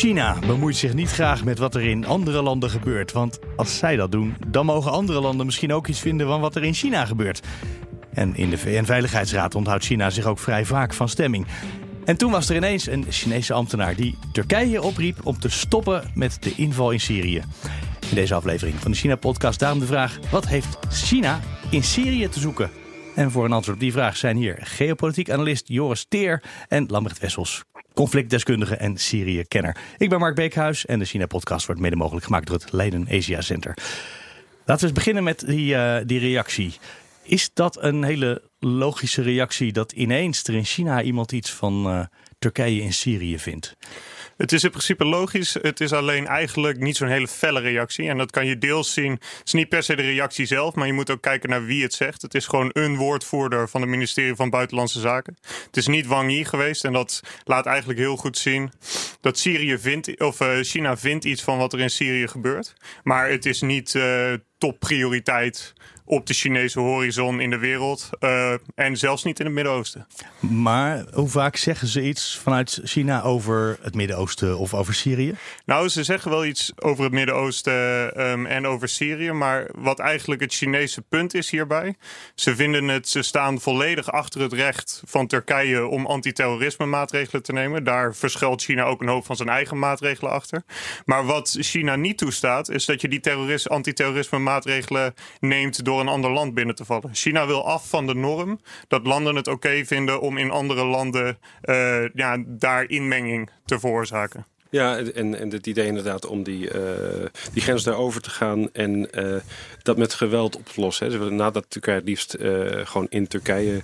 China bemoeit zich niet graag met wat er in andere landen gebeurt. Want als zij dat doen, dan mogen andere landen misschien ook iets vinden van wat er in China gebeurt. En in de VN-veiligheidsraad onthoudt China zich ook vrij vaak van stemming. En toen was er ineens een Chinese ambtenaar die Turkije opriep om te stoppen met de inval in Syrië. In deze aflevering van de China-podcast daarom de vraag: wat heeft China in Syrië te zoeken? En voor een antwoord op die vraag zijn hier geopolitiek analist Joris Teer en Lambert Wessels, conflictdeskundige en Syrië-kenner. Ik ben Mark Beekhuis en de China-podcast wordt mede mogelijk gemaakt door het Leiden Asia Center. Laten we eens beginnen met die, uh, die reactie. Is dat een hele logische reactie dat ineens er in China iemand iets van uh, Turkije in Syrië vindt? Het is in principe logisch. Het is alleen eigenlijk niet zo'n hele felle reactie. En dat kan je deels zien. Het is niet per se de reactie zelf, maar je moet ook kijken naar wie het zegt. Het is gewoon een woordvoerder van het ministerie van Buitenlandse Zaken. Het is niet Wang Yi geweest. En dat laat eigenlijk heel goed zien dat Syrië vindt, of uh, China vindt iets van wat er in Syrië gebeurt. Maar het is niet uh, topprioriteit op de Chinese horizon in de wereld. Uh, en zelfs niet in het Midden-Oosten. Maar hoe vaak zeggen ze iets vanuit China over het Midden-Oosten of over Syrië? Nou, ze zeggen wel iets over het Midden-Oosten um, en over Syrië. Maar wat eigenlijk het Chinese punt is hierbij. Ze vinden het, ze staan volledig achter het recht van Turkije om antiterrorisme maatregelen te nemen. Daar verschuilt China ook een hoop van zijn eigen maatregelen achter. Maar wat China niet toestaat, is dat je die terrorist, antiterrorisme maatregelen neemt door een ander land binnen te vallen. China wil af van de norm dat landen het oké vinden om in andere landen uh, ja, daar inmenging te veroorzaken. Ja, en, en het idee inderdaad om die, uh, die grens daarover te gaan en uh, dat met geweld op te lossen. Hè. Dus nadat Turkije het liefst uh, gewoon in Turkije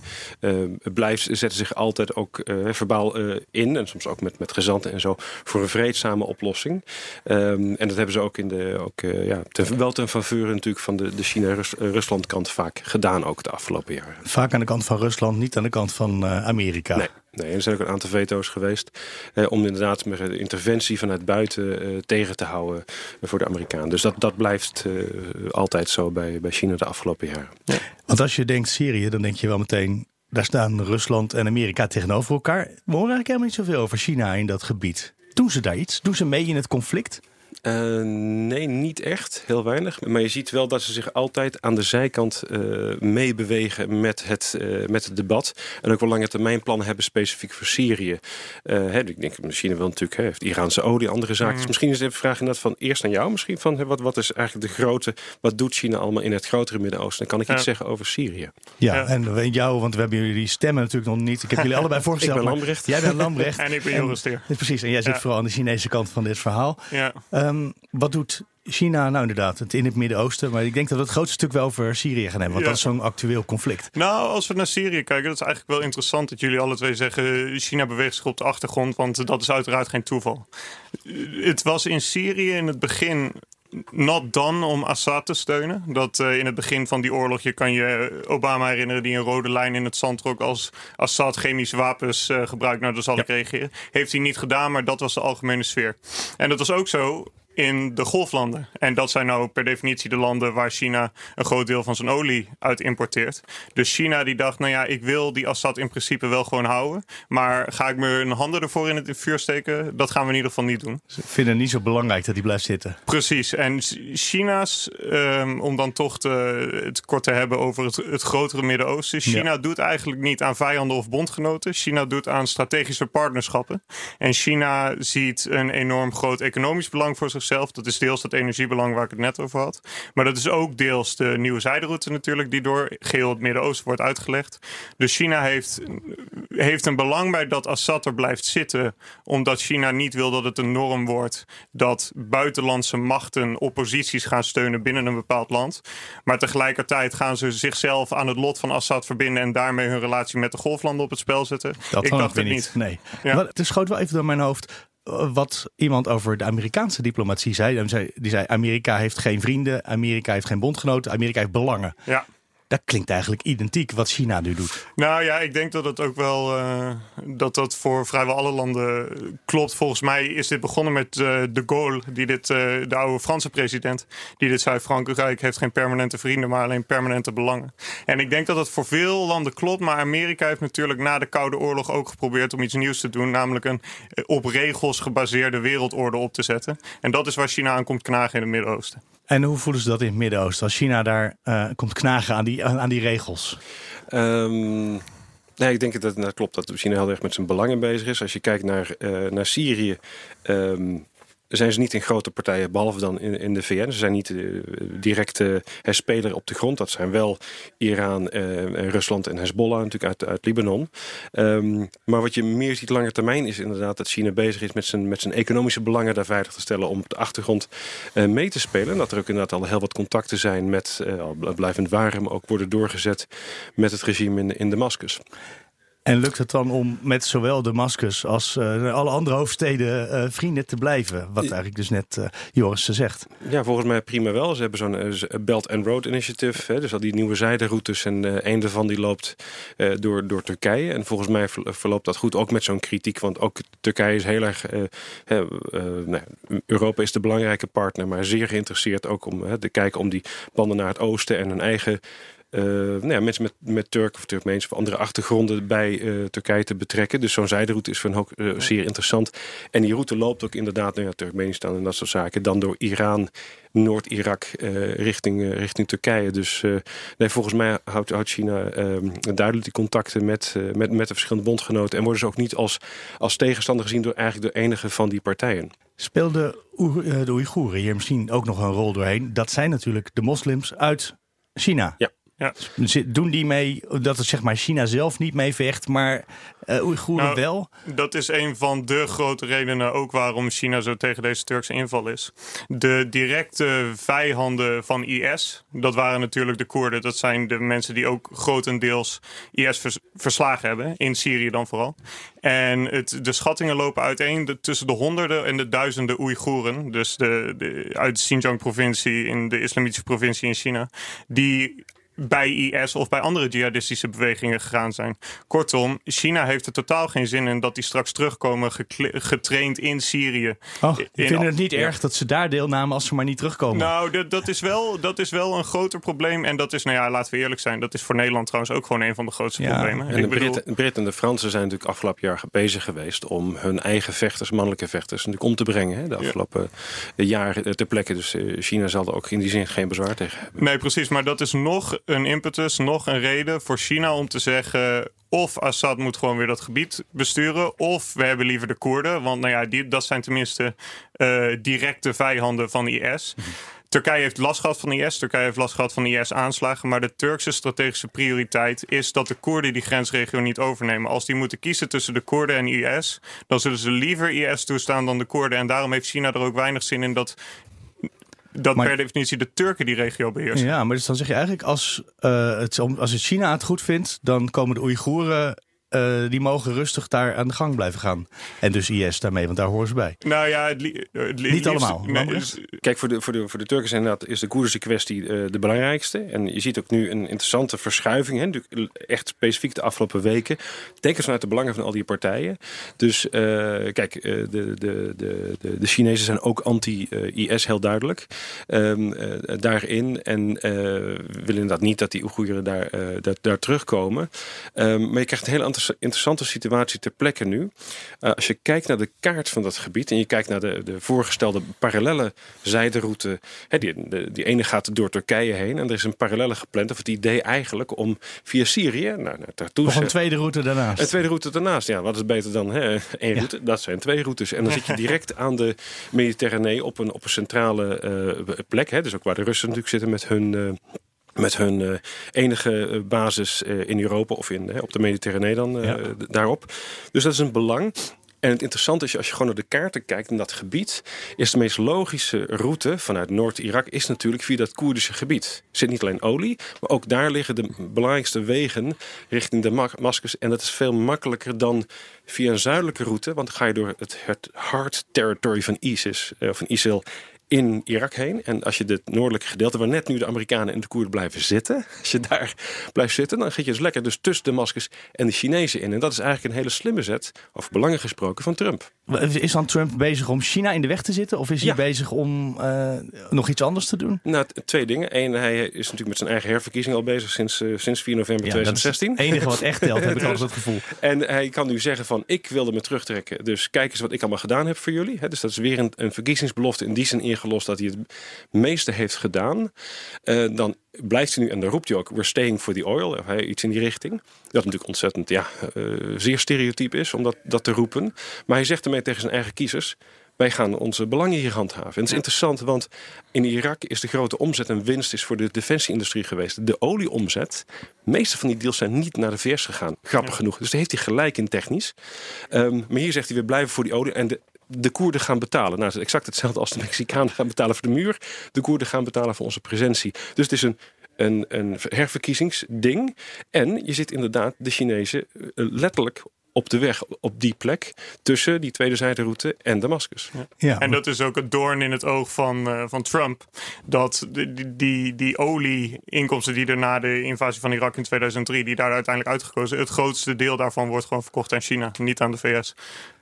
blijft, zetten zich altijd ook verbaal in. En soms ook met, met gezanten en zo voor een vreedzame oplossing. Um, en dat hebben ze ook, in de, ook ja, ten, wel ten faveur natuurlijk van de, de China-Rusland kant vaak gedaan ook de afgelopen jaren. Vaak aan de kant van Rusland, niet aan de kant van Amerika. Nee. Nee, er zijn ook een aantal veto's geweest eh, om inderdaad de interventie vanuit buiten eh, tegen te houden voor de Amerikanen. Dus dat, dat blijft uh, altijd zo bij, bij China de afgelopen jaren. Ja. Want als je denkt Syrië, dan denk je wel meteen, daar staan Rusland en Amerika tegenover elkaar. We horen eigenlijk helemaal niet zoveel over China in dat gebied. Doen ze daar iets? Doen ze mee in het conflict? Uh, nee, niet echt. Heel weinig. Maar je ziet wel dat ze zich altijd aan de zijkant uh, meebewegen met het, uh, met het debat. En ook wel lange termijn plannen hebben specifiek voor Syrië. Hè, ik denk, China wil natuurlijk, hè, heeft Iraanse olie, andere zaken. Mm. Dus misschien is de vraag inderdaad van eerst aan jou. Misschien van wat, wat is eigenlijk de grote, wat doet China allemaal in het grotere Midden-Oosten? Dan kan ik ja. iets zeggen over Syrië. Ja, ja, en jou, want we hebben jullie stemmen natuurlijk nog niet. Ik heb jullie allebei voorgesteld. ik ben Lambrecht. Jij bent Lambrecht. en ik ben Joris. Precies, en jij zit vooral aan de Chinese kant van dit verhaal. Ja. Um, wat doet China nou inderdaad? Het in het Midden-Oosten. Maar ik denk dat we het grootste stuk wel over Syrië gaan hebben. Want ja. dat is zo'n actueel conflict. Nou, als we naar Syrië kijken, dat is eigenlijk wel interessant dat jullie alle twee zeggen: China beweegt zich op de achtergrond. Want dat is uiteraard geen toeval. Het was in Syrië in het begin not done om Assad te steunen. Dat uh, in het begin van die oorlog, je kan je Obama herinneren die een rode lijn in het zand trok als Assad chemische wapens uh, gebruikt. Nou, dan zal ja. ik reageren. Heeft hij niet gedaan, maar dat was de algemene sfeer. En dat was ook zo in de golflanden. En dat zijn nou per definitie de landen waar China een groot deel van zijn olie uit importeert. Dus China die dacht, nou ja, ik wil die Assad in principe wel gewoon houden. Maar ga ik mijn handen ervoor in het vuur steken? Dat gaan we in ieder geval niet doen. Ze vinden het niet zo belangrijk dat hij blijft zitten. Precies. En China's, um, om dan toch te, het kort te hebben over het, het grotere Midden-Oosten. China ja. doet eigenlijk niet aan vijanden of bondgenoten. China doet aan strategische partnerschappen. En China ziet een enorm groot economisch belang voor zichzelf zelf. Dat is deels het energiebelang waar ik het net over had. Maar dat is ook deels de nieuwe zijderoute natuurlijk, die door geheel het Midden-Oosten wordt uitgelegd. Dus China heeft, heeft een belang bij dat Assad er blijft zitten, omdat China niet wil dat het een norm wordt dat buitenlandse machten opposities gaan steunen binnen een bepaald land. Maar tegelijkertijd gaan ze zichzelf aan het lot van Assad verbinden en daarmee hun relatie met de golflanden op het spel zetten. Dat ik dacht het niet. niet. Nee. Ja. Maar het schoot wel even door mijn hoofd wat iemand over de Amerikaanse diplomatie zei. Die zei: Amerika heeft geen vrienden, Amerika heeft geen bondgenoten, Amerika heeft belangen. Ja. Dat klinkt eigenlijk identiek wat China nu doet. Nou ja, ik denk dat het ook wel uh, dat dat voor vrijwel alle landen klopt. Volgens mij is dit begonnen met uh, de Gaulle, die dit, uh, de oude Franse president, die dit zei: Frankrijk heeft geen permanente vrienden, maar alleen permanente belangen. En ik denk dat dat voor veel landen klopt. Maar Amerika heeft natuurlijk na de Koude Oorlog ook geprobeerd om iets nieuws te doen, namelijk een op regels gebaseerde wereldorde op te zetten. En dat is waar China aan komt knagen in het Midden-Oosten. En hoe voelen ze dat in het Midden-Oosten als China daar uh, komt knagen aan die, aan, die regels? Um, ik denk dat het klopt dat China heel erg met zijn belangen bezig is. Als je kijkt naar, uh, naar Syrië. Um, zijn ze niet in grote partijen, behalve dan in, in de VN. Ze zijn niet directe speler op de grond. Dat zijn wel Iran, uh, Rusland en Hezbollah natuurlijk uit, uit Libanon. Um, maar wat je meer ziet lange termijn is inderdaad dat China bezig is met zijn, met zijn economische belangen daar veilig te stellen om op de achtergrond mee te spelen. En dat er ook inderdaad al heel wat contacten zijn met, blijvend waren, ook worden doorgezet met het regime in, in Damascus. En lukt het dan om met zowel Damascus als uh, alle andere hoofdsteden uh, vrienden te blijven? Wat eigenlijk dus net uh, Joris zegt. Ja, volgens mij prima wel. Ze hebben zo'n Belt and Road Initiative. Hè, dus al die nieuwe zijderoutes. En een daarvan die loopt door, door Turkije. En volgens mij verloopt dat goed. Ook met zo'n kritiek. Want ook Turkije is heel erg... nou, Europa is de belangrijke partner. Maar zeer geïnteresseerd ook om te kijken om die banden naar het oosten. En hun eigen nou ja, mensen met, met Turk of Turkmeens of andere achtergronden bij uh, Turkije te betrekken. Dus zo'n zijderoute is voor hen ook uh, zeer interessant. En die route loopt ook inderdaad naar ja, Turkmenistan en dat soort zaken. Dan door Iran, Noord-Irak richting, richting Turkije. Dus nee, volgens mij houdt, houdt China duidelijk die contacten met, met, met de verschillende bondgenoten. En worden ze ook niet als, als tegenstander gezien door eigenlijk door enige van die partijen. Speelden de Oeigoeren hier misschien ook nog een rol doorheen? Dat zijn natuurlijk de moslims uit China. Ja. Ja. Doen die mee dat het zeg maar China zelf niet meevecht, maar uh, Oeigoeren nou, wel? Dat is een van de grote redenen ook waarom China zo tegen deze Turkse inval is. De directe vijanden van IS, dat waren natuurlijk de Koerden. Dat zijn de mensen die ook grotendeels IS vers verslagen hebben, in Syrië dan vooral. En het, de schattingen lopen uiteen de, tussen de honderden en de duizenden Oeigoeren. Dus de, de, uit de Xinjiang-provincie in de islamitische provincie in China. Die bij IS of bij andere jihadistische bewegingen gegaan zijn. Kortom, China heeft er totaal geen zin in dat die straks terugkomen getraind in Syrië. Oh, ik vind het niet ja. erg dat ze daar deelnamen als ze maar niet terugkomen. Nou, dat, dat, is wel, dat is wel een groter probleem. En dat is, nou ja, laten we eerlijk zijn, dat is voor Nederland trouwens ook gewoon een van de grootste ja. problemen. En de Britten, en de Fransen zijn natuurlijk afgelopen jaar bezig geweest om hun eigen vechters, mannelijke vechters, natuurlijk om te brengen. Hè, de afgelopen ja. jaren ter plekke. Dus China zal er ook in die zin geen bezwaar tegen hebben. Nee, precies. Maar dat is nog een impetus, nog een reden voor China om te zeggen... of Assad moet gewoon weer dat gebied besturen... of we hebben liever de Koerden. Want nou ja, die, dat zijn tenminste uh, directe vijanden van IS... Turkije heeft last gehad van IS. Turkije heeft last gehad van IS-aanslagen. Maar de Turkse strategische prioriteit is dat de Koerden die grensregio niet overnemen. Als die moeten kiezen tussen de Koerden en IS, dan zullen ze liever IS toestaan dan de Koerden. En daarom heeft China er ook weinig zin in dat dat maar, per definitie de Turken die regio beheersen. Ja, maar dus dan zeg je eigenlijk als, uh, het, als het China het goed vindt, dan komen de Oeigoeren uh, die mogen rustig daar aan de gang blijven gaan. En dus IS daarmee, want daar horen ze bij. Nou ja, het, li het li niet allemaal. Nee, Kijk, voor de, voor, de, voor de Turken zijn dat, is de Koerdische kwestie uh, de belangrijkste. En je ziet ook nu een interessante verschuiving. Hè, echt specifiek de afgelopen weken. Tekens vanuit de belangen van al die partijen. Dus uh, kijk, de, de, de, de, de Chinezen zijn ook anti-IS heel duidelijk. Um, daarin. En willen inderdaad niet dat die Oeigoeren daar, daar, daar terugkomen. Um, maar je krijgt een hele interessante situatie ter plekke nu. Uh, als je kijkt naar de kaart van dat gebied en je kijkt naar de, de voorgestelde parallele zijderoute. Hè, die, de, die ene gaat door Turkije heen en er is een parallele gepland. Of het idee eigenlijk om via Syrië naar, naar Tartus. Een tweede route daarnaast. Een tweede route daarnaast, ja. Wat is beter dan hè, één ja. route? Dat zijn twee routes. En dan zit je direct aan de Mediterranee op een, op een centrale uh, plek. Hè, dus ook waar de Russen natuurlijk zitten met hun... Uh, met hun uh, enige basis uh, in Europa of in, op de Mediterranee dan ja. daarop. Dus dat is een belang. En het interessante is, als je gewoon naar de kaarten kijkt in dat gebied, is de meest logische route vanuit Noord-Irak is natuurlijk via dat Koerdische gebied. Er zit niet alleen olie, maar ook daar liggen de belangrijkste wegen richting Damascus. En dat is veel makkelijker dan via een zuidelijke route, want dan ga je door het, het hard territory van ISIS, uh, van ISIL in Irak heen. En als je het noordelijke gedeelte, waar net nu de Amerikanen en de Koerden blijven zitten, als je daar blijft zitten, dan ga je dus lekker dus tussen Damascus en de Chinezen in. En dat is eigenlijk een hele slimme zet, over belangen gesproken, van Trump. Is dan Trump bezig om China in de weg te zitten? Of is hij bezig om uh, nog iets anders te doen? Nou, twee dingen. Eén, hij is natuurlijk met zijn eigen herverkiezing al bezig sinds, uh, sinds 4 november ja, 2016. het enige wat echt telt, heb ik altijd het gevoel. En hij kan nu zeggen van, ik wilde me terugtrekken. Dus kijk eens wat ik allemaal gedaan heb voor jullie. dus dat is weer een, een verkiezingsbelofte in die zin ingelost dat hij het meeste heeft gedaan. Uh, dan blijft hij nu, en dan roept hij ook, we're staying for the oil, of hij iets in die richting. Dat natuurlijk ontzettend, ja, uh, zeer stereotyp is om dat, dat te roepen. Maar hij zegt ermee tegen zijn eigen kiezers, wij gaan onze belangen hier handhaven. En het is interessant, want in Irak is de grote omzet en winst is voor de defensieindustrie geweest. De olieomzet, de meeste van die deals zijn niet naar de VS gegaan. Grappig genoeg. Dus daar heeft hij gelijk in technisch. Um, maar hier zegt hij, we blijven voor die olie. En de, de Koerden gaan betalen. Nou, het exact hetzelfde als de Mexicanen gaan betalen voor de muur. De Koerden gaan betalen voor onze presentie. Dus het is een, een, een herverkiezingsding. En je zit inderdaad de Chinezen eh, letterlijk op de weg op die plek tussen die tweede zijderoute en Damascus. Ja. En dat is ook het doorn in het oog van, uh, van Trump. Dat die, die, die olieinkomsten die er na de invasie van Irak in 2003, die daar uiteindelijk uitgekozen, het grootste deel daarvan wordt gewoon verkocht aan China, niet aan de VS.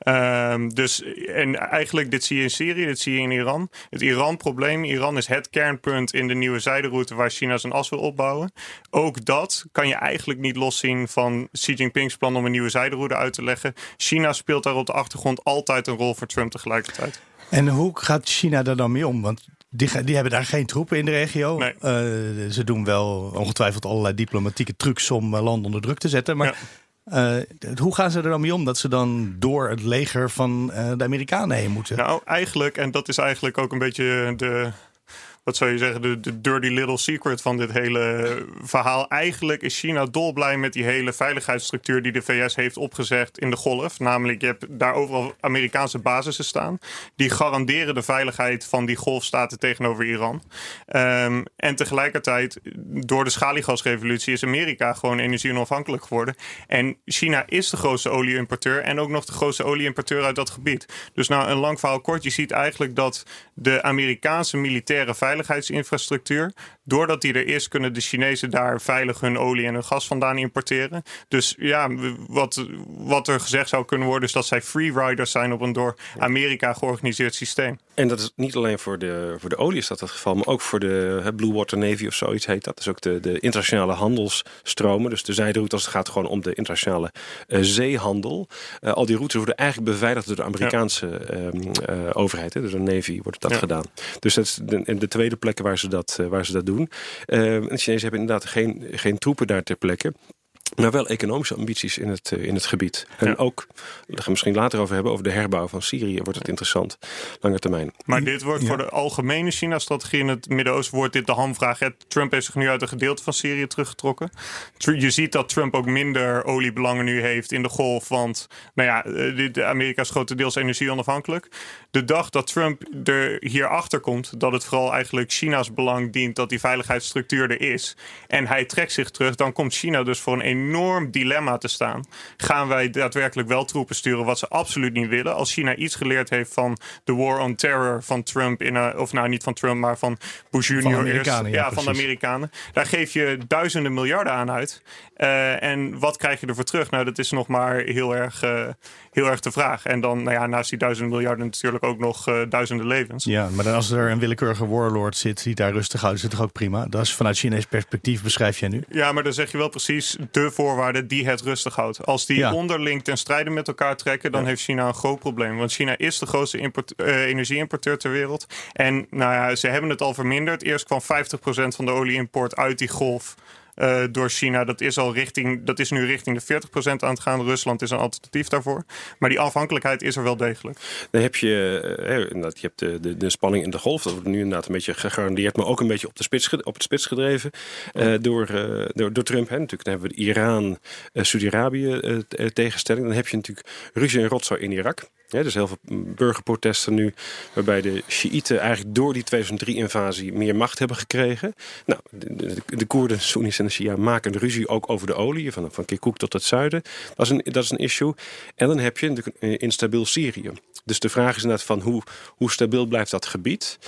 Um, dus, en eigenlijk, dit zie je in Syrië, dit zie je in Iran. Het Iran-probleem, Iran is het kernpunt in de nieuwe zijderoute waar China zijn as wil opbouwen. Ook dat kan je eigenlijk niet loszien van Xi Jinping's plan om een nieuwe zijderoute uit te leggen. China speelt daar op de achtergrond altijd een rol voor Trump tegelijkertijd. En hoe gaat China daar dan mee om? Want die, die, hebben daar geen troepen in de regio. Nee. Uh, ze doen wel ongetwijfeld allerlei diplomatieke trucs om uh, landen onder druk te zetten. Maar uh, hoe gaan ze er dan mee om dat ze dan door het leger van de Amerikanen heen moeten? Nou, eigenlijk, en dat is eigenlijk ook een beetje de, wat zou je zeggen, de, dirty little secret van dit hele verhaal. Eigenlijk is China dolblij met die hele veiligheidsstructuur die de VS heeft opgezegd in de golf. Namelijk, je hebt daar overal Amerikaanse basissen staan. Die garanderen de veiligheid van die golfstaten tegenover Iran. Um, en tegelijkertijd, door de schaliegasrevolutie is Amerika gewoon energie onafhankelijk geworden. En China is de grootste olieimporteur en ook nog de grootste olieimporteur uit dat gebied. Dus nou, een lang verhaal kort, je ziet eigenlijk dat de Amerikaanse militaire veiligheid veiligheidsinfrastructuur. Doordat die er is, kunnen de Chinezen daar veilig hun olie en hun gas vandaan importeren. Dus ja, wat, wat er gezegd zou kunnen worden, is dat zij freeriders zijn op een door Amerika georganiseerd systeem. En dat is niet alleen voor de, voor de olie is dat het geval, maar ook voor de Blue Water Navy of zoiets heet dat. is ook de, de internationale handelsstromen. Dus de zijderoute als het gaat gewoon om de internationale uh, zeehandel. Uh, al die routes worden eigenlijk beveiligd door de Amerikaanse uh, overheid. Hè? Dus de Navy wordt dat gedaan. Dus dat is de, de tweede plekken waar ze dat, waar ze dat doen. de Chinezen hebben inderdaad geen, geen troepen daar ter plekke maar wel economische ambities in het, eh, in het gebied. En ook, daar gaan we misschien later over hebben, over de herbouw van Syrië wordt het interessant, lange termijn. Maar dit wordt voor de algemene China-strategie in het Midden-Oosten wordt dit de hamvraag. Trump heeft zich nu uit een gedeelte van Syrië teruggetrokken. Je ziet dat Trump ook minder oliebelangen nu heeft in de golf, want nou ja, eh, de Amerika is grotendeels energie onafhankelijk. De dag dat Trump er hierachter komt dat het vooral eigenlijk China's belang dient dat die veiligheidsstructuur er is en hij trekt zich terug, dan komt China dus voor een enorm dilemma te staan. Gaan wij daadwerkelijk wel troepen sturen, wat ze absoluut niet willen? Als China iets geleerd heeft van de war on terror van Trump, in een, of nou niet van Trump, maar van Bush Junior. ja, ja van de Amerikanen. Daar geef je duizenden miljarden aan uit. Uh, en wat krijg je ervoor terug? Nou, dat is nog maar heel erg, uh, heel erg de vraag. En dan, nou ja, naast die duizenden miljarden natuurlijk ook nog uh, duizenden levens. Ja, maar dan als er een willekeurige warlord zit die daar rustig houdt, is het toch ook prima? Dat is vanuit Chinees perspectief, beschrijf jij nu? Ja, maar dan zeg je wel precies de voorwaarden die het rustig houdt. Als die onderling ten strijde met elkaar trekken, dan heeft China een groot probleem. Want China is de grootste import, energieimporteur ter wereld. En nou ja, ze hebben het al verminderd. Eerst kwam 50% van de olieimport uit die golf uh, door China. Dat is, al richting, dat is nu richting de 40% aan het gaan. Rusland is een alternatief daarvoor. Maar die afhankelijkheid is er wel degelijk. Dan heb je, uh, je hebt de, de, de, spanning in de golf. Dat wordt nu inderdaad een beetje gegarandeerd. Maar ook een beetje op, de spits, op het spits gedreven uh, door, door, door Trump. Hè. Natuurlijk dan hebben we de Iran, Saudi-Arabië tegenstelling. Dan heb je natuurlijk Ruzie en rotzooi in Irak. Ja, dus heel veel burgerprotesten nu, waarbij de Shiiten eigenlijk door die 2003-invasie meer macht hebben gekregen. Nou, de, de, de Koerden, Soenies en de Shia maken een ruzie ook over de olie, van, van Kirkuk tot het zuiden. Dat is, een, dat is een issue. En dan heb je een instabiel Syrië. Dus de vraag is inderdaad van hoe, hoe stabiel blijft dat gebied?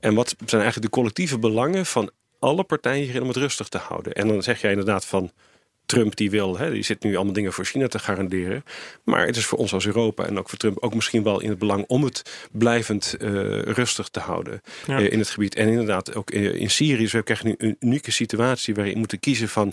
En wat zijn eigenlijk de collectieve belangen van alle partijen hierin om het rustig te houden? En dan zeg jij inderdaad van Trump die wil, hè, die zit nu allemaal dingen voor China te garanderen. Maar het is voor ons als Europa en ook voor Trump ook misschien wel in het belang om het blijvend uh, rustig te houden ja. uh, in het gebied. En inderdaad, ook in, in Syrië we krijgen nu een unieke situatie waarin we moeten kiezen van,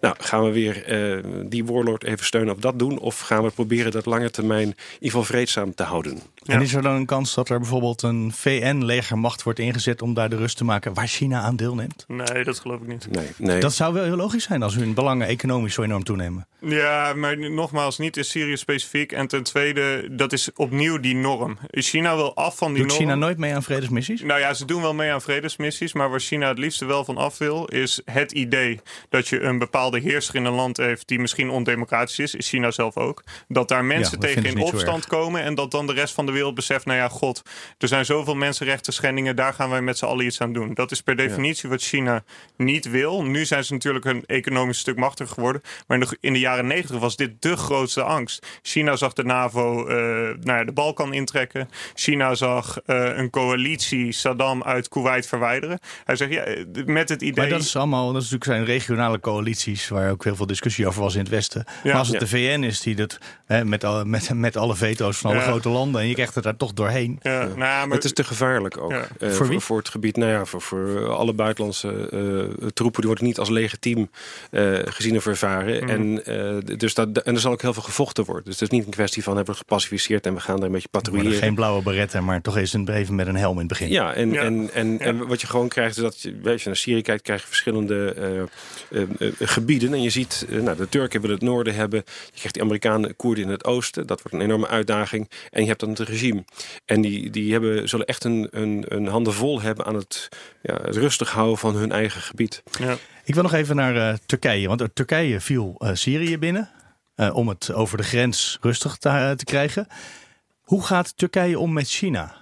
nou gaan we weer uh, die warlord even steunen of dat doen, of gaan we proberen dat lange termijn in ieder geval vreedzaam te houden. Ja. En is er dan een kans dat er bijvoorbeeld een VN-legermacht wordt ingezet om daar de rust te maken waar China aan deelneemt? Nee, dat geloof ik niet. Nee, nee. Dat zou wel heel logisch zijn als hun belangen economisch zo enorm toenemen. Ja, maar nogmaals, niet in Syrië specifiek. En ten tweede, dat is opnieuw die norm. China wil af van die Doet norm. China nooit mee aan vredesmissies? Nou ja, ze doen wel mee aan vredesmissies. Maar waar China het liefste wel van af wil, is het idee dat je een bepaalde heerser in een land heeft die misschien ondemocratisch is. Is China zelf ook. Dat daar mensen Ja, tegen in opstand komen. En dat dan de rest van de wereld beseft, nou ja, god, er zijn zoveel mensenrechten schendingen. Daar gaan wij met z'n allen iets aan doen. Dat is per definitie wat China niet wil. Nu zijn ze natuurlijk een economisch stuk machtiger geworden. Maar in de, in de jaren negentig was dit de grootste angst. China zag de NAVO eh, nou ja, de Balkan intrekken. China zag eh, een coalitie Saddam uit Kuwait verwijderen. Hij zegt, ja, eh, met het idee... Maar dat is allemaal, dat is natuurlijk zijn regionale coalities waar ook heel veel discussie over was in het Westen. Ja. maar als het de VN is die dat hè, met, alle, met, met alle veto's van alle Ja. grote landen en je het daar toch doorheen. ja, nou maar, Het is te gevaarlijk ook. Ja. eh, Voor wie? voor het gebied. Nou ja, voor, voor alle buitenlandse eh, troepen. Die worden niet als legitiem eh, gezien of ervaren. Mhm. En, eh, dus dat, en er zal ook heel veel gevochten worden. Dus het is niet een kwestie van hebben we gepacificeerd en we gaan daar een beetje Er patrouilleren. geen blauwe beretten, maar toch eens een even met een helm in het begin. Ja, en, Ja. En, en, Ja. en wat je gewoon krijgt is dat je, weet je, als je naar Syrië kijkt, krijg je verschillende eh, eh, eh, gebieden. En je ziet, nou, de Turken willen het noorden hebben. Je krijgt die Amerikanen Koerden in het oosten. Dat wordt een enorme uitdaging. En je hebt dan het regime. En die, die hebben, zullen echt een, een, een handen vol hebben aan het, ja, het rustig houden van hun eigen gebied. ja. Ik wil nog even naar eh, Turkije, want Turkije viel eh, Syrië binnen eh, om het over de grens rustig te, eh, te krijgen. Hoe gaat Turkije om met China?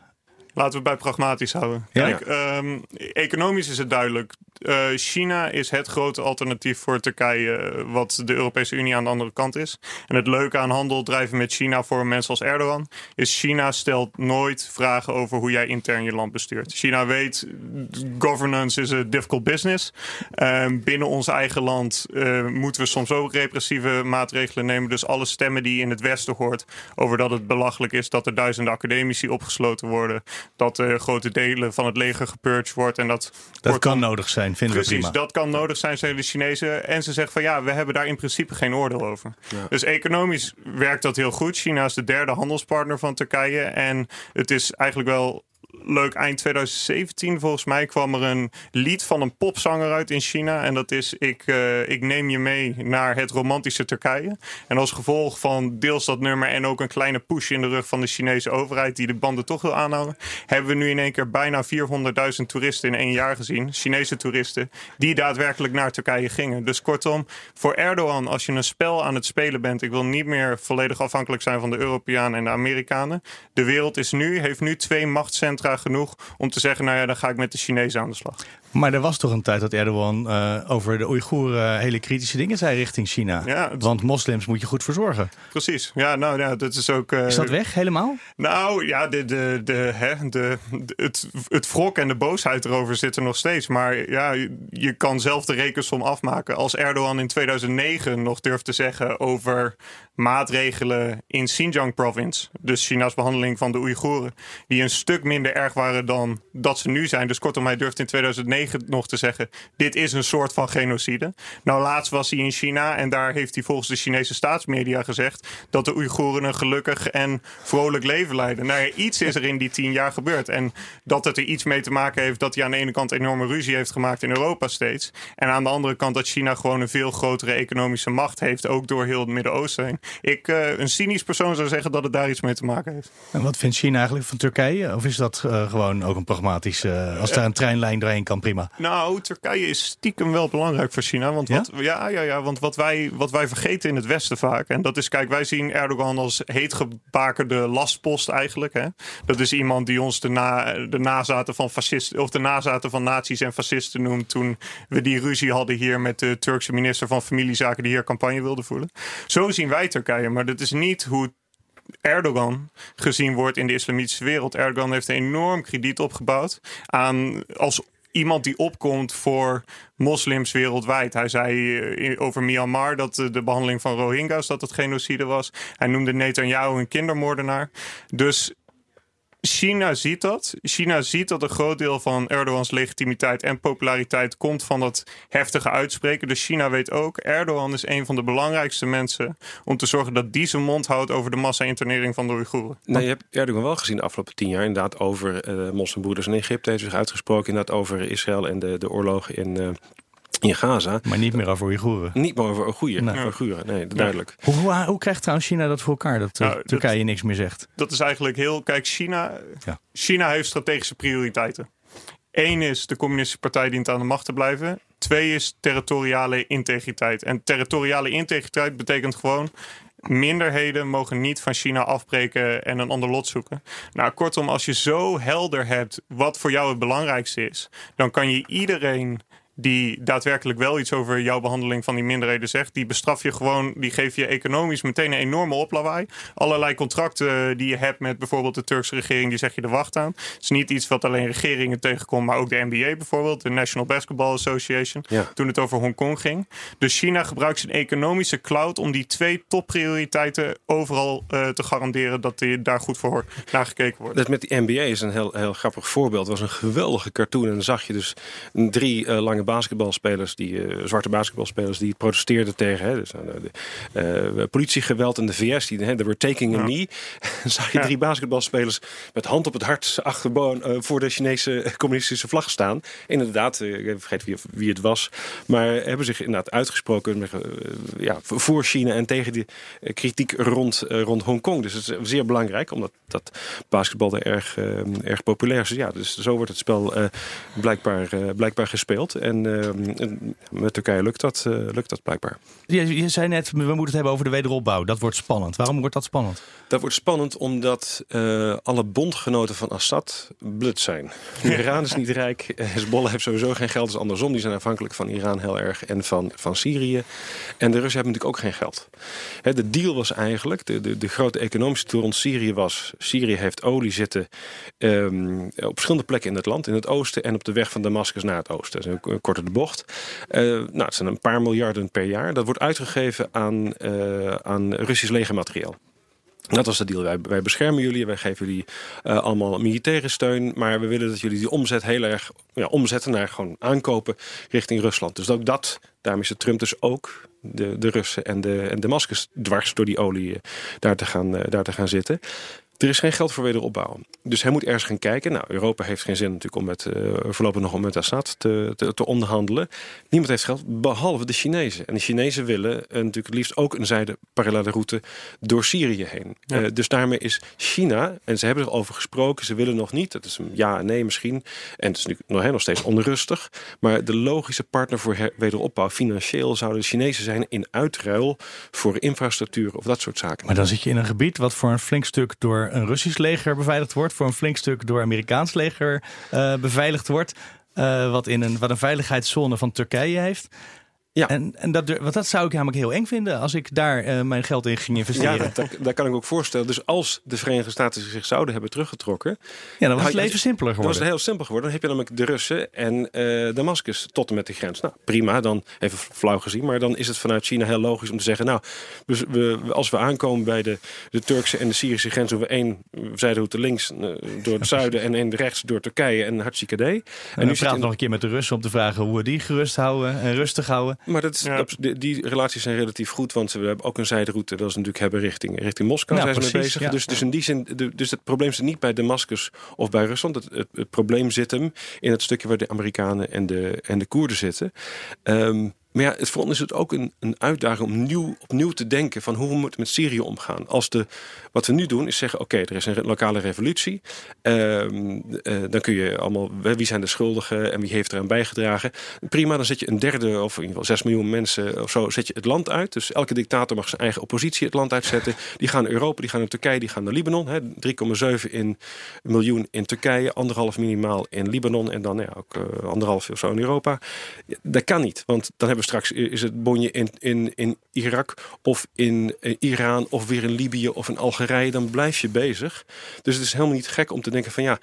Laten we het bij pragmatisch houden. Ja? Kijk, ehm, economisch is het duidelijk. Eh, China is het grote alternatief voor Turkije, eh, wat de Europese Unie aan de andere kant is. En het leuke aan handel drijven met China voor mensen als Erdogan is China stelt nooit vragen over hoe jij intern je land bestuurt. China weet, governance is a difficult business. Ehm, binnen ons eigen land eh, moeten we soms ook repressieve maatregelen nemen. Dus alle stemmen die je in het Westen hoort over dat het belachelijk is dat er duizenden academici opgesloten worden, dat grote delen van het leger gepurged wordt en dat Dat kan nodig zijn, vinden we Precies, prima. dat kan nodig zijn, zeggen de Chinezen. En ze zeggen van ja, we hebben daar in principe geen oordeel over. Dus economisch werkt dat heel goed. China is de derde handelspartner van Turkije. En het is eigenlijk wel leuk. Eind 2017 volgens mij kwam er een lied van een popzanger uit in China. En dat is ik, eh, ik neem je mee naar het romantische Turkije. En als gevolg van deels dat nummer en ook een kleine push in de rug van de Chinese overheid... die de banden toch wil aanhouden... hebben we nu in één keer bijna 400.000 toeristen in één jaar gezien. Chinese toeristen die daadwerkelijk naar Turkije gingen. Dus kortom, voor Erdogan, als je een spel aan het spelen bent... ik wil niet meer volledig afhankelijk zijn van de Europeanen en de Amerikanen. De wereld is nu, heeft nu twee machtscentra genoeg om te zeggen... nou ja, dan ga ik met de Chinezen aan de slag. Maar er was toch een tijd dat Erdogan eh, over de Oeigoeren hele kritische dingen zei richting China. Ja, het- Want moslims moet je goed verzorgen. Precies. Ja, nou ja, dat is ook... eh, Is dat weg helemaal? Nou ja, de, de, de, hè, de, de- het, het wrok en de boosheid erover zitten nog steeds. Maar ja, je, je kan zelf de rekensom afmaken. Als Erdogan in 2009 nog durft te zeggen over maatregelen in Xinjiang province, dus China's behandeling van de Oeigoeren, die een stuk minder erg waren dan dat ze nu zijn. Dus kortom, hij durft in 2009 nog te zeggen: dit is een soort van genocide. Nou, laatst was hij in China en daar heeft hij volgens de Chinese staatsmedia gezegd dat de Oeigoeren een gelukkig en vrolijk leven leiden. Nou ja, iets is er in die tien jaar gebeurd. En dat het er iets mee te maken heeft dat hij aan de ene kant enorme ruzie heeft gemaakt in Europa steeds. En aan de andere kant dat China gewoon een veel grotere economische macht heeft, ook door heel het Midden-Oosten heen. Ik, eh, een cynisch persoon zou zeggen dat het daar iets mee te maken heeft. En wat vindt China eigenlijk van Turkije? Of is dat uh, gewoon ook een pragmatisch... Uh, als daar een treinlijn doorheen kan, prima. Nou, Turkije is stiekem wel belangrijk voor China. Want wat, ja? Ja, ja, ja, want wat wij, wat wij vergeten in het Westen vaak... en dat is, kijk, wij zien Erdogan als heetgebakerde lastpost eigenlijk. Hè? Dat is iemand die ons de, na, de nazaten van fascisten... of de nazaten van nazi's en fascisten noemt... toen we die ruzie hadden hier met de Turkse minister van Familiezaken... die hier campagne wilde voeren. Zo zien wij Turkije, maar dat is niet hoe Erdogan gezien wordt in de islamitische wereld. Erdogan heeft een enorm krediet opgebouwd aan als iemand die opkomt voor moslims wereldwijd. Hij zei eh, over Myanmar dat de behandeling van Rohingya's dat het genocide was. Hij noemde Netanyahu een kindermoordenaar. Dus China ziet dat. China ziet dat een groot deel van Erdogans legitimiteit en populariteit komt van dat heftige uitspreken. Dus China weet ook, Erdogan is een van de belangrijkste mensen om te zorgen dat die zijn mond houdt over de massa-internering van de Oeigoeren. Nee, je hebt Erdogan wel gezien de afgelopen tien jaar inderdaad over uh, moslimbroeders in Egypte. heeft zich uitgesproken inderdaad over Israël en de, de oorlogen in, uh, in Gaza. Maar niet meer over Oeigoeren. Niet meer over Oeigoeren, nee. Oeigoeren, nee, duidelijk. Hoe, hoe, hoe, krijgt trouwens China dat voor elkaar, dat nou, Turkije dat, niks meer zegt? Dat is eigenlijk heel... Kijk, China, ja. China heeft strategische prioriteiten. Eén is de communistische partij dient aan de macht te blijven. Twee is territoriale integriteit. En territoriale integriteit betekent gewoon... Minderheden mogen niet van China afbreken en een ander lot zoeken. Nou, kortom, als je zo helder hebt wat voor jou het belangrijkste is, dan kan je iedereen die daadwerkelijk wel iets over jouw behandeling van die minderheden zegt, die bestraf je gewoon, die geef je economisch meteen een enorme oplawaai. Allerlei contracten die je hebt met bijvoorbeeld de Turkse regering, die zeg je de wacht aan. Het is niet iets wat alleen regeringen tegenkomt, maar ook de NBA bijvoorbeeld, de National Basketball Association, toen het over Hongkong ging. Dus China gebruikt zijn economische cloud om die twee topprioriteiten overal uh, te garanderen dat die daar goed voor nagekeken wordt. Dat met die NBA is een heel, heel grappig voorbeeld. Het was een geweldige cartoon en dan zag je dus drie uh, lange basketbalspelers, die, uh, zwarte basketbalspelers, die protesteerden tegen hè, dus, uh, de, uh, politiegeweld in de VS. Die, hè, were taking a knee. zag je drie basketbalspelers met hand op het hart achterboon voor de Chinese communistische vlag staan. Inderdaad, ik vergeet wie, wie het was, maar hebben zich inderdaad uitgesproken ja, voor China en tegen die kritiek rond, rond Hongkong. Dus het is zeer belangrijk, omdat dat basketbal er erg, erg populair is. Ja, dus zo wordt het spel blijkbaar, blijkbaar gespeeld. En en met Turkije lukt dat, uh, lukt dat blijkbaar. Je, je, zei net, we moeten het hebben over de wederopbouw. Dat wordt spannend. Waarom wordt dat spannend? Dat wordt spannend omdat uh, alle bondgenoten van Assad blut zijn. Iran is niet rijk. Hezbollah heeft sowieso geen geld. Dus andersom. Die zijn afhankelijk van Iran heel erg. En van, van Syrië. En de Russen hebben natuurlijk ook geen geld. He, de deal was eigenlijk, de, de, de grote economische toer rond Syrië was... Syrië heeft olie zitten um, op verschillende plekken in het land. In het oosten en op de weg van Damascus naar het oosten. Dat is een korte de bocht. Uh, nou, het zijn een paar miljarden per jaar. Dat wordt uitgegeven aan, uh, aan Russisch legermateriaal. Dat was de deal. Wij, wij beschermen jullie, wij geven jullie allemaal militaire steun. Maar we willen dat jullie die omzet heel erg ja, omzetten naar gewoon aankopen richting Rusland. Dus ook dat, daarmee is Trump dus ook de, de Russen en de en Damascus dwars door die olie daar te gaan, daar te gaan zitten. Er is geen geld voor wederopbouw. Dus hij moet ergens gaan kijken. Nou, Europa heeft geen zin natuurlijk om met, uh, voorlopig nog om met Assad te, te, te, onderhandelen. Niemand heeft geld, behalve de Chinezen. En de Chinezen willen uh, natuurlijk het liefst ook een zijde parallele route door Syrië heen. Ja. Uh, dus daarmee is China, en ze hebben erover gesproken, ze willen nog niet. Dat is een ja en nee misschien. En het is nu nog, nog steeds onrustig. Maar de logische partner voor wederopbouw financieel zouden de Chinezen zijn in uitruil voor infrastructuur of dat soort zaken. Maar dan zit je in een gebied wat voor een flink stuk door een Russisch leger beveiligd wordt, voor een flink stuk door Amerikaans leger uh, beveiligd wordt. Uh, wat, in een, wat een veiligheidszone van Turkije heeft. Ja. En, en dat, want dat zou ik namelijk heel eng vinden als ik daar uh, mijn geld in ging investeren. Ja, dat, daar kan ik ook voorstellen. Dus als de Verenigde Staten zich zouden hebben teruggetrokken. Ja, dan was het leven simpeler geworden. Dan was het heel simpel geworden. Dan heb je namelijk de Russen en uh, Damascus tot en met de grens. Nou, prima, dan even flauw gezien. Maar dan is het vanuit China heel logisch om te zeggen. Nou, dus we, als we aankomen bij de, de Turkse en de Syrische grens. Doen we één zijderoute links uh, door het zuiden en één rechts door Turkije en hartstikke D. En, en nu praat in... nog een keer met de Russen om te vragen hoe we die gerust houden en rustig houden. Maar dat die, die, relaties zijn relatief goed, want we hebben ook een zijderoute. Dat is natuurlijk hebben richting, richting Moskou zijn ze mee bezig. Ja. Dus, dus in die zin, de, dus het probleem zit niet bij Damascus of bij Rusland. Het, het, het, probleem zit hem in het stukje waar de Amerikanen en de, en de Koerden zitten. Um, maar ja, het, voor ons is het ook een, een uitdaging om nieuw, opnieuw te denken van hoe we moeten met Syrië omgaan. Als de, wat we nu doen is zeggen, oké, er is een lokale revolutie. Ehm, eh, dan kun je allemaal, wie zijn de schuldigen en wie heeft eraan bijgedragen. Prima, dan zet je een derde of in ieder geval zes miljoen mensen of zo, zet je het land uit. Dus elke dictator mag zijn eigen oppositie het land uitzetten. Die gaan naar Europa, die gaan naar Turkije, die gaan naar Libanon. 3,7 in miljoen in Turkije, anderhalf minimaal in Libanon en dan ook uh, anderhalf of zo in Europa. Dat kan niet, want dan hebben straks is het bonje in, in, in Irak of in eh, Iran of weer in Libië of in Algerije. Dan blijf je bezig. Dus het is helemaal niet gek om te denken van ja,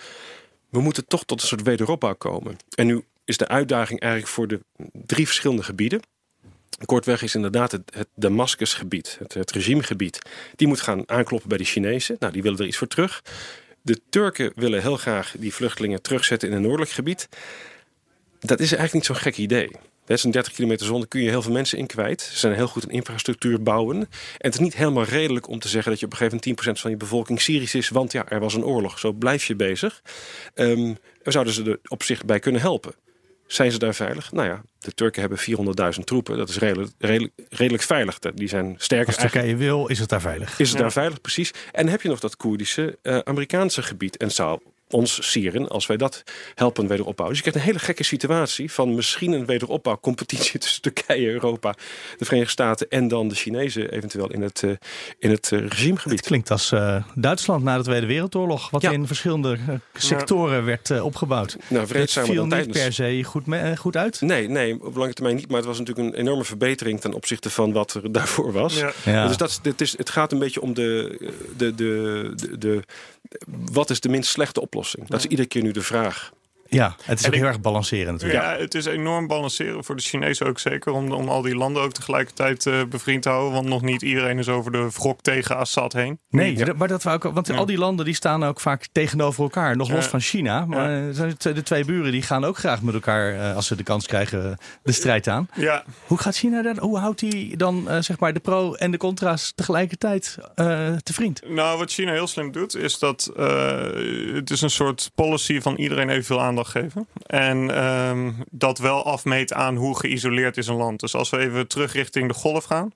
we moeten toch tot een soort wederopbouw komen. En nu is de uitdaging eigenlijk voor de drie verschillende gebieden. Kortweg is inderdaad het, het Damascusgebied, het, het regimegebied. Die moet gaan aankloppen bij de Chinezen. Nou, die willen er iets voor terug. De Turken willen heel graag die vluchtelingen terugzetten in een noordelijk gebied. Dat is eigenlijk niet zo'n gek idee. Dat is een 30 kilometer zone, kun je heel veel mensen in kwijt. Ze zijn heel goed in infrastructuur bouwen. En het is niet helemaal redelijk om te zeggen dat je op een gegeven moment 10% van je bevolking Syrisch is, want ja, er was een oorlog. Zo blijf je bezig. Um, we zouden ze er op zich bij kunnen helpen. Zijn ze daar veilig? Nou ja, de Turken hebben 400.000 troepen. Dat is redelijk, redelijk, redelijk veilig. Die zijn sterker. Als Turkije wil, is het daar veilig. Is het daar veilig, precies. En heb je nog dat Koerdische uh, Amerikaanse gebied. En zou ons Syren, als wij dat helpen wederopbouwen. Dus je krijgt een hele gekke situatie van misschien een wederopbouwcompetitie tussen Turkije, Europa, de Verenigde Staten en dan de Chinezen eventueel in het, uh, in het uh, regimegebied. Het klinkt als uh, Duitsland na de Tweede Wereldoorlog, wat ja. in verschillende sectoren ja. werd opgebouwd. Nou, het viel niet tijdens... per se goed, goed uit? Nee, nee, op lange termijn niet. Maar het was natuurlijk een enorme verbetering ten opzichte van wat er daarvoor was. Ja. Dus dat, het, is, het gaat een beetje om de, de, de, de, de wat is de minst slechte oplossing? Dat is iedere keer nu de vraag. Ja, het is ook heel erg balanceren natuurlijk. Ja, het is enorm balanceren voor de Chinezen ook zeker. Om, om al die landen ook tegelijkertijd uh, bevriend te houden. Want nog niet iedereen is over de wrok tegen Assad heen. Nee, ja. maar dat we ook, want al die landen die staan ook vaak tegenover elkaar. Nog los van China. Maar de twee buren die gaan ook graag met elkaar, uh, als ze de kans krijgen, de strijd aan. Ja. Hoe gaat China daar, hoe houdt hij dan uh, zeg maar de pro en de contra's tegelijkertijd te vriend? Nou, wat China heel slim doet, is dat het is een soort policy van iedereen evenveel aan geven. En um, dat wel afmeet aan hoe geïsoleerd is een land. Dus als we even terug richting de golf gaan.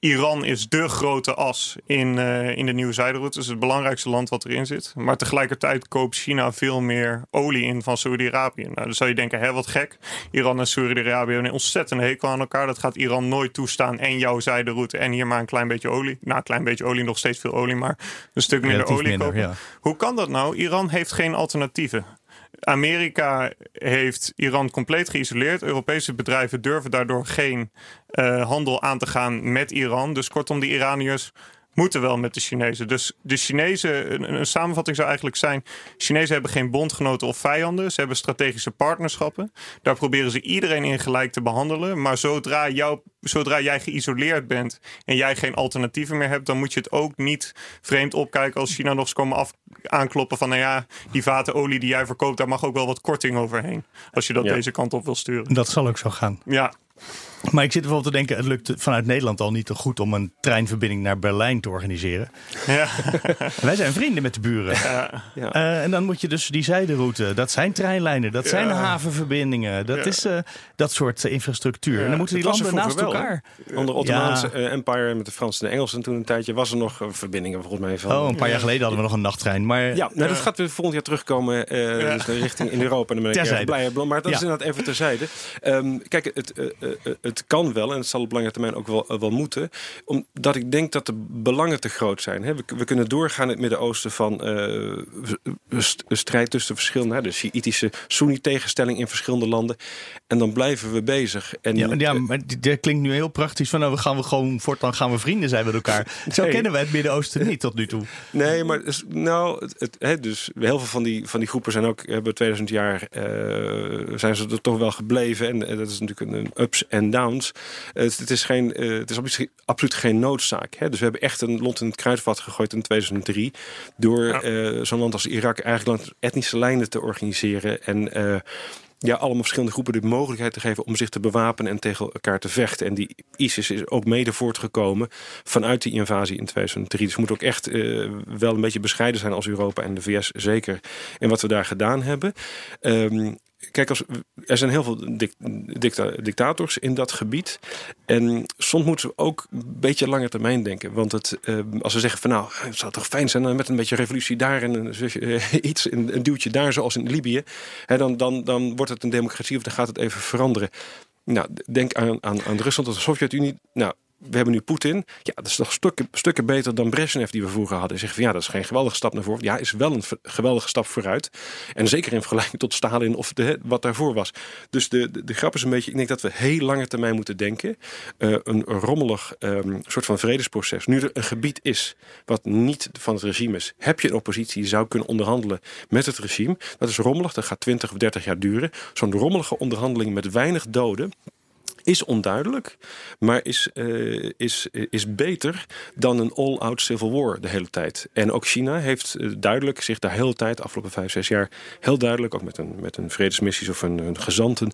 Iran is de grote as in, uh, in de nieuwe zijderoute. Dus het belangrijkste land wat erin zit. Maar tegelijkertijd koopt China veel meer olie in van Saudi-Arabië. Nou, dan zou je denken, hè, wat gek. Iran en Saudi-Arabië hebben een ontzettend hekel aan elkaar. Dat gaat Iran nooit toestaan. En jouw zijderoute en hier maar een klein beetje olie. Nou, een klein beetje olie, nog steeds veel olie, maar een stuk minder Relatief olie minder, kopen. ja. Hoe kan dat nou? Iran heeft geen alternatieven. Amerika heeft Iran compleet geïsoleerd. Europese bedrijven durven daardoor geen uh, handel aan te gaan met Iran. Dus kortom, die Iraniërs moeten wel met de Chinezen. Dus de Chinezen, een, een, samenvatting zou eigenlijk zijn: Chinezen hebben geen bondgenoten of vijanden. Ze hebben strategische partnerschappen. Daar proberen ze iedereen in gelijk te behandelen. Maar zodra, jou, zodra jij geïsoleerd bent en jij geen alternatieven meer hebt, dan moet je het ook niet vreemd opkijken als China nog eens komen af, aankloppen van: nou ja, die vaten olie die jij verkoopt, daar mag ook wel wat korting overheen. Als je dat Ja. deze kant op wil sturen. Dat zal ook zo gaan. Ja, Maar ik zit bijvoorbeeld te denken, het lukt vanuit Nederland al niet te goed om een treinverbinding naar Berlijn te organiseren. ja. Wij zijn vrienden met de buren. Ja. Eh, en dan moet je dus die zijderoute, dat zijn treinlijnen, dat zijn havenverbindingen, dat Ja. is eh, dat soort eh, infrastructuur. En dan moeten die landen naast wel, elkaar. Onder Ottomaanse eh, Empire met de Fransen en de Engelsen toen een tijdje was er nog verbindingen volgens mij van. Oh, een paar jaar geleden hadden we nog een nachttrein. Maar Ja, nou, dat gaat weer volgend jaar terugkomen. eh, Ja. dus richting in Europa. En dan ben ik blij. Maar dat is inderdaad even terzijde. Ehm, kijk, het, het kan wel. En het zal op lange termijn ook wel, eh, wel moeten. Omdat ik denk dat de belangen te groot zijn. Hè. We, we kunnen doorgaan in het Midden-Oosten van eh, st- strijd tussen de verschillende. Hè, de Sjiitische Soeni-tegenstelling in verschillende landen. En dan blijven we bezig. En, Ja, maar, ja, eh, maar die- dat klinkt nu heel praktisch. Van nou, we gaan we gewoon voortaan gaan we vrienden zijn met elkaar. Zo Nee. kennen wij het Midden-Oosten niet tot nu toe. Nee, maar nou, het, het, hè, dus heel veel van die, van die groepen zijn ook, hebben 2000 jaar, eh, zijn ze er toch wel gebleven. En, eh, dat is natuurlijk een, een ups en downs. Het, het is geen, eh, het is absoluut, geen noodzaak. Hè? Dus we hebben echt een lot in het kruidvat gegooid in 2003. Door Ja. eh, zo'n land als Irak eigenlijk langs etnische lijnen te organiseren. En eh, ja, allemaal verschillende groepen de mogelijkheid te geven om zich te bewapenen en tegen elkaar te vechten. En die ISIS is ook mede voortgekomen vanuit die invasie in 2003. Dus we moeten ook echt wel een beetje bescheiden zijn als Europa en de VS zeker in wat we daar gedaan hebben. Ehm, kijk, als, er zijn heel veel dictators in dat gebied. En soms moeten we ook een beetje langer termijn denken. Want het, uh, als we zeggen van nou, het zou toch fijn zijn met een beetje revolutie daar en een, uh, iets, een, een, duwtje daar, zoals in Libië. Hè, dan, dan, dan wordt het een democratie of dan gaat het even veranderen. Nou, denk aan, aan, aan Rusland of de Sovjet-Unie. Nou, we hebben nu Poetin. Ja, dat is toch stukken, beter dan Brezhnev die we vroeger hadden. Zeggen van ja, dat is geen geweldige stap naar voren. Ja, is wel een geweldige stap vooruit. En zeker in vergelijking tot Stalin of wat daarvoor was. Dus de, de, grap is een beetje, ik denk dat we heel lange termijn moeten denken. Uh, een, rommelig um, soort van vredesproces. Nu er een gebied is wat niet van het regime is. Heb je een oppositie die zou kunnen onderhandelen met het regime. Dat is rommelig, dat gaat 20 of 30 jaar duren. Zo'n rommelige onderhandeling met weinig doden is onduidelijk, maar is, uh, is, is beter dan een all-out civil war de hele tijd. En ook China heeft eh, duidelijk zich de hele tijd, afgelopen vijf, zes jaar, heel duidelijk, ook met een, met een vredesmissies of een, een gezanten,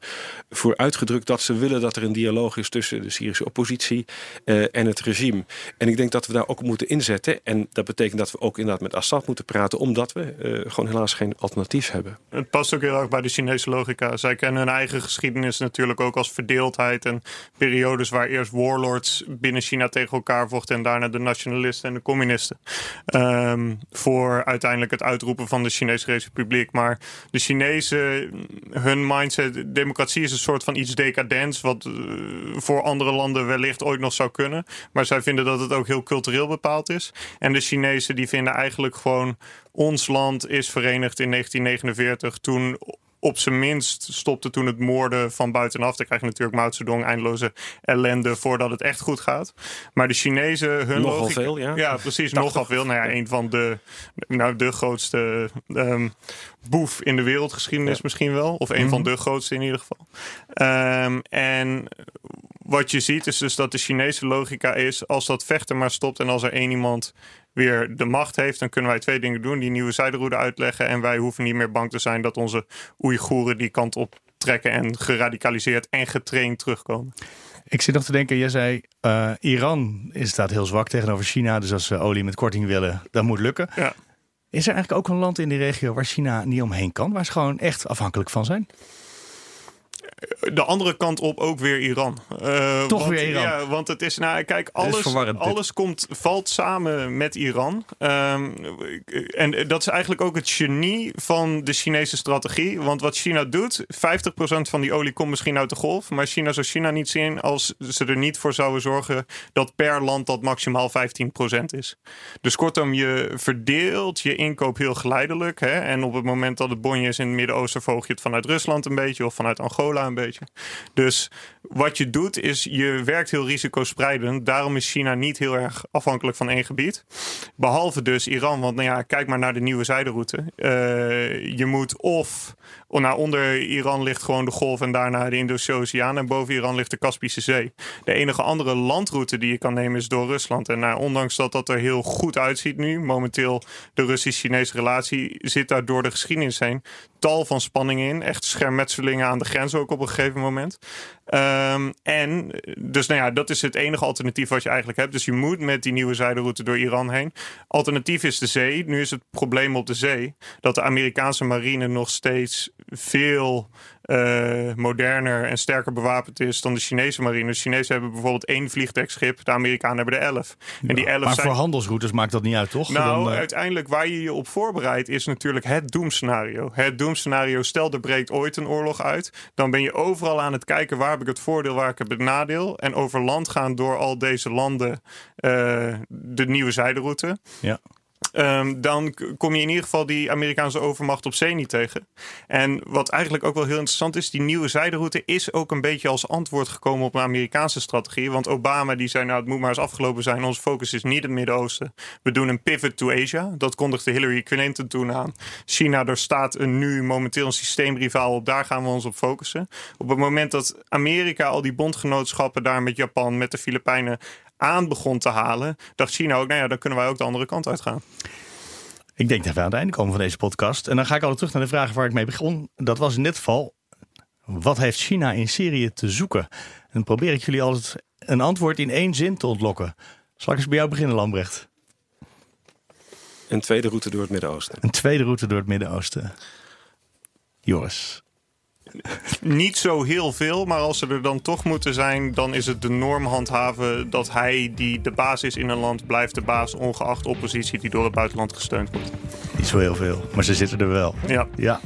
voor uitgedrukt dat ze willen dat er een dialoog is tussen de Syrische oppositie uh, en het regime. En ik denk dat we daar ook op moeten inzetten. En dat betekent dat we ook inderdaad met Assad moeten praten, omdat we gewoon helaas geen alternatief hebben. Het past ook heel erg bij de Chinese logica. Zij kennen hun eigen geschiedenis natuurlijk ook als verdeeldheid en periodes waar eerst warlords binnen China tegen elkaar vochten en daarna de nationalisten en de communisten. Um, voor uiteindelijk het uitroepen van de Chinese Republiek. Maar de Chinezen, hun mindset, democratie is een soort van iets decadents, wat uh, voor andere landen wellicht ooit nog zou kunnen. Maar zij vinden dat het ook heel cultureel bepaald is. En de Chinezen die vinden eigenlijk gewoon ons land is verenigd in 1949 toen op zijn minst stopte toen het moorden van buitenaf. Dan krijg je natuurlijk Mao Zedong eindeloze ellende voordat het echt goed gaat. Maar de Chinezen, hun nogal veel, ja. Ja, precies, nogal veel. Nou ja, een van de, nou, de grootste um, boef in de wereldgeschiedenis ja. misschien wel. Of een mm -hmm. van de grootste in ieder geval. Um, en wat je ziet is dus dat de Chinese logica is... als dat vechten maar stopt en als er één iemand weer de macht heeft... dan kunnen wij twee dingen doen. Die nieuwe zijderoute uitleggen... en wij hoeven niet meer bang te zijn dat onze Oeigoeren die kant op trekken... en geradicaliseerd en getraind terugkomen. Ik zit nog te denken, jij zei uh, Iran staat heel zwak tegenover China. Dus als ze olie met korting willen, dat moet lukken. Ja. Is er eigenlijk ook een land in die regio waar China niet omheen kan? Waar ze gewoon echt afhankelijk van zijn? De andere kant op ook weer Iran. Uh, Toch want, weer Iran. Ja, want het is, nou, kijk, alles, alles komt, valt samen met Iran. Um, en dat is eigenlijk ook het genie van de Chinese strategie. Want wat China doet, 50% van die olie komt misschien uit de golf. Maar China zou China niet zien als ze er niet voor zouden zorgen dat per land dat maximaal 15% is. Dus kortom, je verdeelt je inkoop heel geleidelijk. Hè? En op het moment dat het bonje is in het Midden-Oosten, volg je het vanuit Rusland een beetje of vanuit Angola een beetje. Dus wat je doet is je werkt heel risicospreidend. Daarom is China niet heel erg afhankelijk van één gebied. Behalve dus Iran. Want nou ja, kijk maar naar de nieuwe zijderoute. Uh, je moet of nou, onder Iran ligt gewoon de golf en daarna de Indische Oceaan. En boven Iran ligt de Kaspische Zee. De enige andere landroute die je kan nemen is door Rusland. En nou, ondanks dat dat er heel goed uitziet nu, momenteel de Russisch-Chinese relatie zit daar door de geschiedenis heen tal van spanningen in. Echt schermetselingen aan de grens ook op een gegeven moment. Um, en dus nou ja, dat is het enige alternatief wat je eigenlijk hebt. Dus je moet met die nieuwe zijderoute door Iran heen. Alternatief is de zee. Nu is het probleem op de zee dat de Amerikaanse marine nog steeds veel uh, moderner en sterker bewapend is dan de Chinese marine. De Chinezen hebben bijvoorbeeld één vliegdekschip, de Amerikanen hebben er elf. Ja, en die elf maar zijn... voor handelsroutes maakt dat niet uit, toch? Nou, Dan, uh... uiteindelijk waar je je op voorbereidt is natuurlijk het doemscenario. Het doemscenario, stel er breekt ooit een oorlog uit, dan ben je overal aan het kijken waar heb ik het voordeel, waar ik heb het nadeel. En over land gaan door al deze landen uh, de nieuwe zijderoute. Ja. Um, dan kom je in ieder geval die Amerikaanse overmacht op zee niet tegen. En wat eigenlijk ook wel heel interessant is, die nieuwe zijderoute is ook een beetje als antwoord gekomen op een Amerikaanse strategie. Want Obama die zei, nou het moet maar eens afgelopen zijn, onze focus is niet het Midden-Oosten. We doen een pivot to Asia. Dat kondigde Hillary Clinton toen aan. China, er staat een, nu momenteel een systeemrivaal op, daar gaan we ons op focussen. Op het moment dat Amerika al die bondgenootschappen daar met Japan, met de Filipijnen aan begon te halen, dacht China ook, nou ja, dan kunnen wij ook de andere kant uit gaan. Ik denk dat we aan het einde komen van deze podcast. En dan ga ik al terug naar de vraag waar ik mee begon. Dat was in dit geval, wat heeft China in Syrië te zoeken? En dan probeer ik jullie altijd een antwoord in één zin te ontlokken. Zal ik eens bij jou beginnen, Lambrecht? Een tweede route door het Midden-Oosten. Een tweede route door het Midden-Oosten. Joris. Niet zo heel veel, maar als ze er dan toch moeten zijn, dan is het de norm handhaven dat hij die de baas is in een land, blijft de baas, ongeacht oppositie die door het buitenland gesteund wordt. Niet zo heel veel, maar ze zitten er wel. Ja. ja.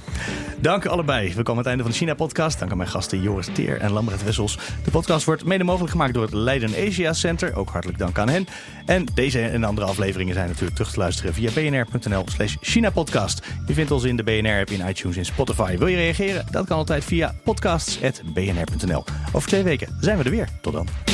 Dank allebei. We komen aan het einde van de China-podcast. Dank aan mijn gasten Joris Teer en Lambert Wessels. De podcast wordt mede mogelijk gemaakt door het Leiden Asia Center. Ook hartelijk dank aan hen. En deze en andere afleveringen zijn natuurlijk terug te luisteren via bnr.nl slash China-podcast. Je vindt ons in de BNR-app in iTunes en Spotify. Wil je reageren? Dat kan altijd via podcasts.bnr.nl. Over twee weken zijn we er weer. Tot dan.